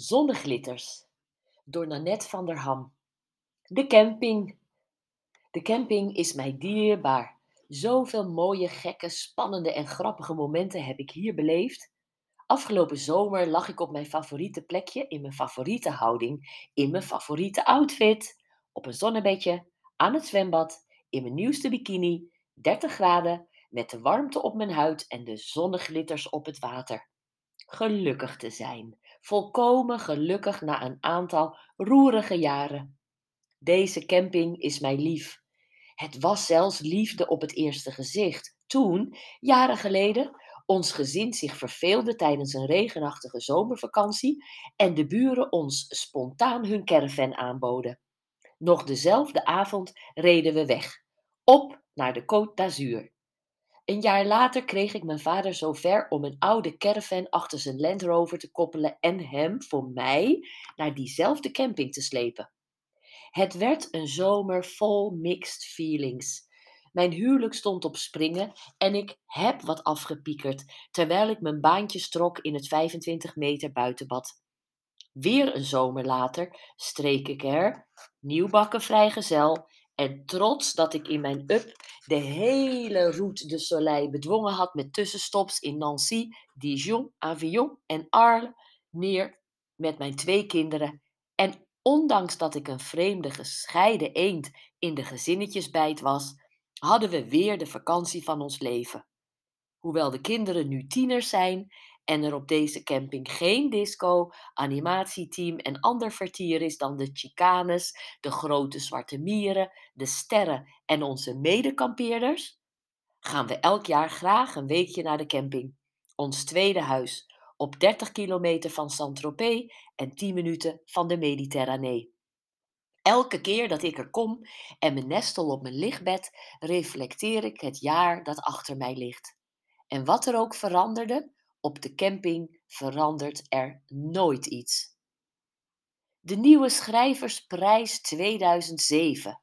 Zonneglitters door Nanette van der Ham. De camping. De camping is mij dierbaar. Zoveel mooie, gekke, spannende en grappige momenten heb ik hier beleefd. Afgelopen zomer lag ik op mijn favoriete plekje, in mijn favoriete houding, in mijn favoriete outfit, op een zonnebedje, aan het zwembad, in mijn nieuwste bikini, 30 graden, met de warmte op mijn huid en de zonneglitters op het water. Gelukkig te zijn, volkomen gelukkig na een aantal roerige jaren. Deze camping is mij lief. Het was zelfs liefde op het eerste gezicht. Toen, jaren geleden, ons gezin zich verveelde tijdens een regenachtige zomervakantie en de buren ons spontaan hun caravan aanboden. Nog dezelfde avond reden we weg, op naar de Côte d'Azur. Een jaar later kreeg ik mijn vader zover om een oude caravan achter zijn Land Rover te koppelen en hem voor mij naar diezelfde camping te slepen. Het werd een zomer vol mixed feelings. Mijn huwelijk stond op springen en ik heb wat afgepiekerd terwijl ik mijn baantje trok in het 25 meter buitenbad. Weer een zomer later streek ik er, nieuwbakken vrijgezel, en trots dat ik in mijn up de hele Route de Soleil bedwongen had met tussenstops in Nancy, Dijon, Avignon en Arles, neer met mijn twee kinderen. En ondanks dat ik een vreemde gescheiden eend in de gezinnetjesbijt was, hadden we weer de vakantie van ons leven. Hoewel de kinderen nu tieners zijn en er op deze camping geen disco, animatieteam en ander vertier is dan de chicanes, de grote zwarte mieren, de sterren en onze medekampeerders, gaan we elk jaar graag een weekje naar de camping, ons tweede huis, op 30 kilometer van Saint-Tropez en 10 minuten van de Mediterranee. Elke keer dat ik er kom en me nestel op mijn lichtbed, reflecteer ik het jaar dat achter mij ligt. En wat er ook veranderde, op de camping verandert er nooit iets. De nieuwe schrijversprijs 2007.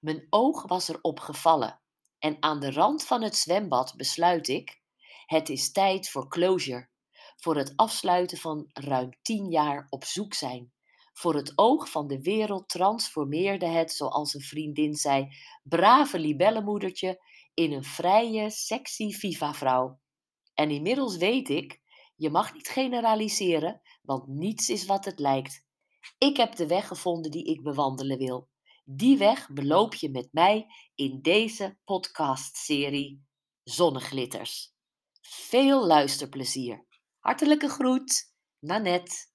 Mijn oog was erop gevallen en aan de rand van het zwembad besluit ik: het is tijd voor closure, voor het afsluiten van ruim tien jaar op zoek zijn. Voor het oog van de wereld transformeerde het, zoals een vriendin zei, brave libellenmoedertje in een vrije, sexy viva-vrouw. En inmiddels weet ik, je mag niet generaliseren, want niets is wat het lijkt. Ik heb de weg gevonden die ik bewandelen wil. Die weg beloop je met mij in deze podcastserie Zonneglitters. Veel luisterplezier. Hartelijke groet, Nanette.